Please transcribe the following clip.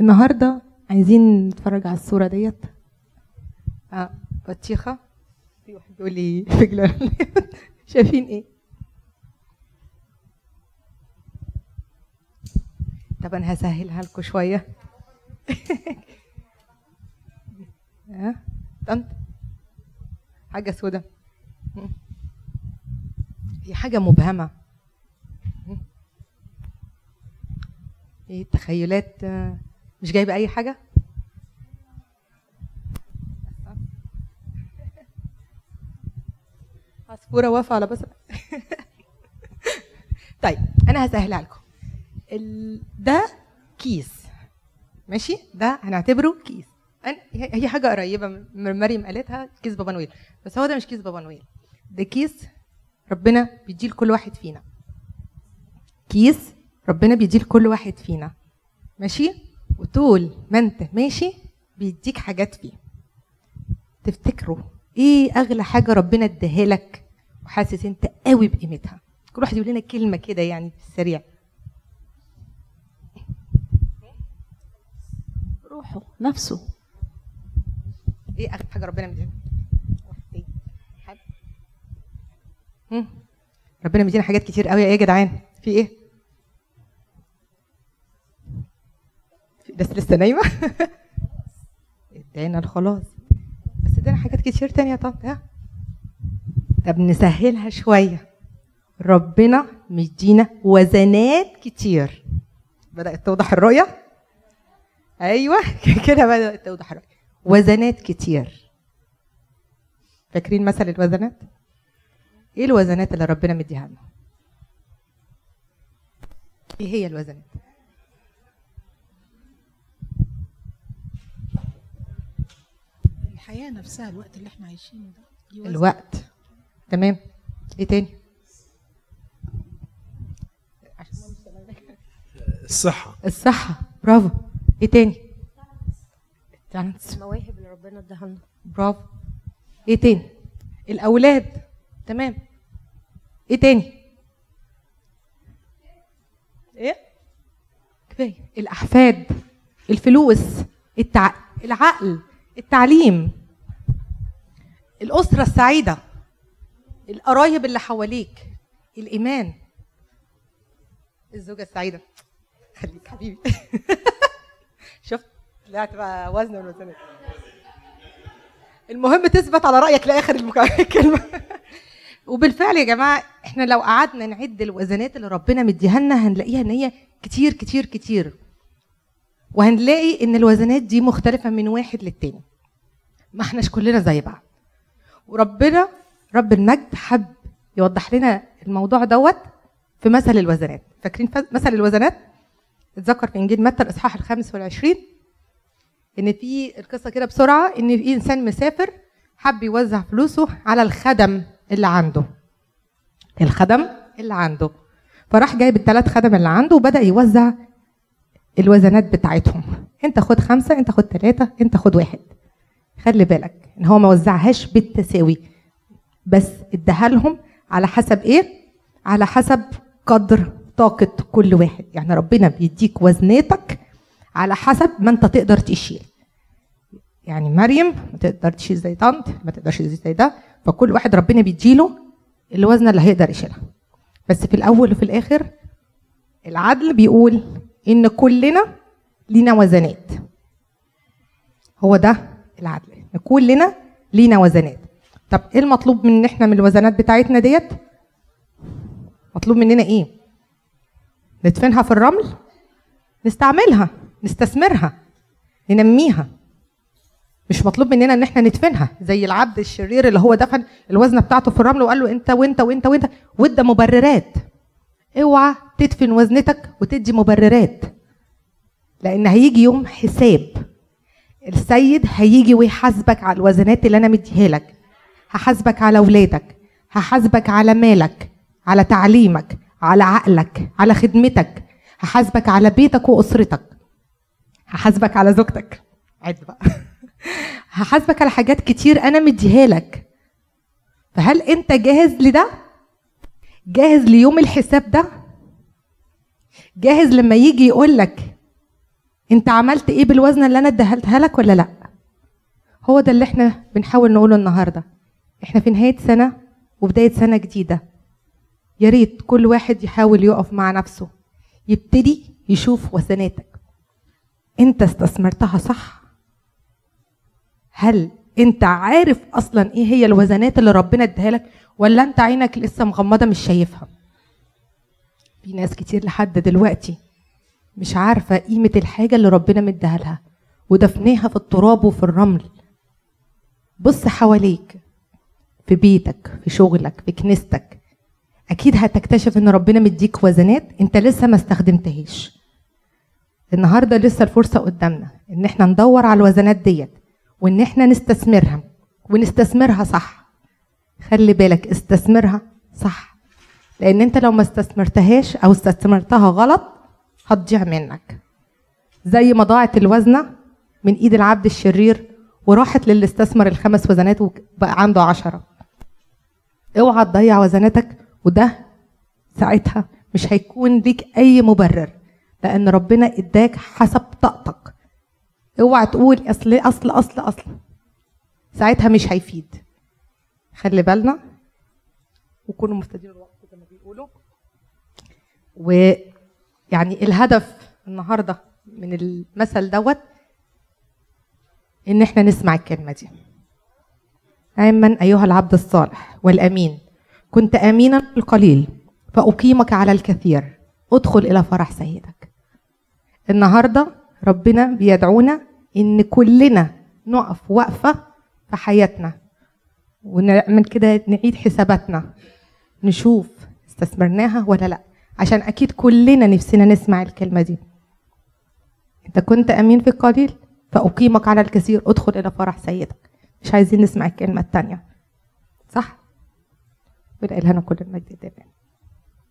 النهارده عايزين نتفرج على الصورة ديت. آه بطيخة. في واحد بيقول لي فجله شايفين إيه؟ طب أنا هسهلها لكم شوية. ها طنط. حاجة سودة. هي حاجة مبهمة. إيه التخيلات؟ آه، مش جايبة أي حاجة؟ عصفورة واقفة على بصل طيب أنا هسهلها لكم. ده كيس. ماشي؟ ده هنعتبره كيس. هي حاجة قريبة من مريم قالتها كيس بابا نويل. بس هو ده مش كيس بابا نويل. ده كيس ربنا بيديه لكل واحد فينا. كيس ربنا بيديه لكل واحد فينا. ماشي؟ وطول ما انت ماشي بيديك حاجات فيه تفتكروا إيه اغلى حاجة ربنا اداها لك وحاسس انت قوي بقيمتها؟ كل واحد يقول لنا كلمة كده يعني في السريع. روحه نفسه. إيه اغلى حاجة ربنا مديها هم؟ ربنا مدينا حاجات كتير قوي. إيه يا جدعان؟ في إيه؟ ناس لسه نايمة؟ ادانا الخلاص بس ادانا حاجات كتير تانية. طب ها؟ طب نسهلها شوية. ربنا مدينا وزنات كتير. بدأت توضح الرؤية؟ أيوه. كده بدأت توضح الرؤية. وزنات كتير. فاكرين مثل الوزنات؟ إيه الوزنات اللي ربنا مديها لنا؟ إيه هي الوزنات؟ الحياة نفسها الوقت اللي إحنا عايشينه ده. الوقت. تمام. إيه تاني؟ الصحة. الصحة. برافو. إيه تاني؟ التالنتس المواهب اللي ربنا اداها لنا. برافو. إيه تاني؟ الأولاد. تمام. إيه تاني؟ إيه؟ كفاية. الأحفاد. الفلوس. التع... العقل. التعليم. الأسرة السعيدة القرايب اللي حواليك الإيمان. الزوجة السعيدة. خليك حبيبي. شفت؟ طلعت بقى وزن الوزنات المهم تثبت على رأيك لآخر المكا- الكلمة وبالفعل يا جماعة إحنا لو قعدنا نعد الوزنات اللي ربنا مديها لنا هنلاقيها إن هي كتير كتير كتير. وهنلاقي إن الوزنات دي مختلفة من واحد للتاني. ما إحناش كلنا زي بعض. وربنا رب المجد حب يوضح لنا الموضوع دوت في مثل الوزنات. فاكرين مثل الوزنات؟ اتذكر في إنجيل متى الإصحاح الخامس والعشرين؟ إن في القصة كده بسرعة إن في إنسان مسافر حب يوزع فلوسه على الخدم اللي عنده. الخدم اللي عنده. فراح جايب الثلاث خدم اللي عنده وبدأ يوزع الوزنات بتاعتهم. أنت خد خمسة أنت خد ثلاثة أنت خد واحد. خلي بالك إن هو ما وزعهاش بالتساوي بس اداها لهم على حسب إيه؟ على حسب قدر طاقة كل واحد. يعني ربنا بيديك وزناتك على حسب ما أنت تقدر تشيل. يعني مريم ما تقدر تشيل زي طنط ما تقدرش تشيل زي ده فكل واحد ربنا بيديله الوزنه اللي هيقدر يشيلها. بس في الأول وفي الآخر العدل بيقول إن كلنا لينا وزنات. هو ده العدل. إن كلنا لينا وزنات. طب إيه المطلوب من إحنا من الوزنات بتاعتنا ديت؟ مطلوب مننا إيه؟ ندفنها في الرمل نستعملها نستثمرها ننميها. مش مطلوب مننا إن إحنا ندفنها. زي العبد الشرير اللي هو دفن الوزنه بتاعته في الرمل وقال له أنت وأنت وأنت وأنت وادى مبررات. اوعى تدفن وزنتك وتدي مبررات. لأن هيجي يوم حساب. السيد هيجي ويحاسبك على الوزنات اللي أنا مديها لك. هحاسبك على أولادك. هحاسبك على مالك. على تعليمك. على عقلك. على خدمتك. هحاسبك على بيتك وأسرتك. هحاسبك على زوجتك. عد بقى. هحاسبك على حاجات كتير أنا مديها لك. فهل أنت جاهز لده؟ جاهز ليوم الحساب ده؟ جاهز لما يجي يقول لك انت عملت إيه بالوزنه اللي أنا اديتها لك ولا لا؟ هو ده اللي إحنا بنحاول نقوله النهارده. إحنا في نهاية سنة وبداية سنة جديدة. يا ريت كل واحد يحاول يقف مع نفسه يبتدي يشوف وزناتك. انت استثمرتها صح؟ هل انت عارف أصلا إيه هي الوزنات اللي ربنا اداها لك ولا انت عينك لسه مغمضة مش شايفها؟ في ناس كتير لحد دلوقتي مش عارفة قيمة الحاجة اللي ربنا مديها لها ودفناها في التراب وفي الرمل. بص حواليك في بيتك في شغلك في كنيستك. أكيد هتكتشف إن ربنا مديك وزنات أنت لسه ما استخدمتهاش. النهارده لسه الفرصة قدامنا إن إحنا ندور على الوزنات ديت وإن إحنا نستثمرها ونستثمرها صح. خلي بالك استثمرها صح. لأن أنت لو ما استثمرتهاش أو استثمرتها غلط هتضيع منك. زي ما ضاعت الوزنة من إيد العبد الشرير وراحت للي استثمر الخمس وزنات وبقى عنده عشرة. اوعى تضيع وزناتك وده ساعتها مش هيكون ليك أي مبرر لأن ربنا إداك حسب طاقتك. اوعى تقول أصل أصل أصل أصل. ساعتها مش هيفيد. خلي بالنا. وكونوا مفتدين الوقت زي ما بيقولوا. ويعني الهدف النهارده من المثل دوت إن إحنا نسمع الكلمة دي. امن أيها العبد الصالح والأمين كنت امينا القليل فأقيمك على الكثير ادخل إلى فرح سيدك. النهارده ربنا بيدعونا إن كلنا نقف وقفة في حياتنا ونعمل كده نعيد حساباتنا نشوف استثمرناها ولا لأ. عشان أكيد كلنا نفسنا نسمع الكلمة دي. أنت كنت أمين في القليل فأقيمك على الكثير. ادخل إلى فرح سيدك. مش عايزين نسمع الكلمة الثانية صح؟ ولا لنا كل المجد ده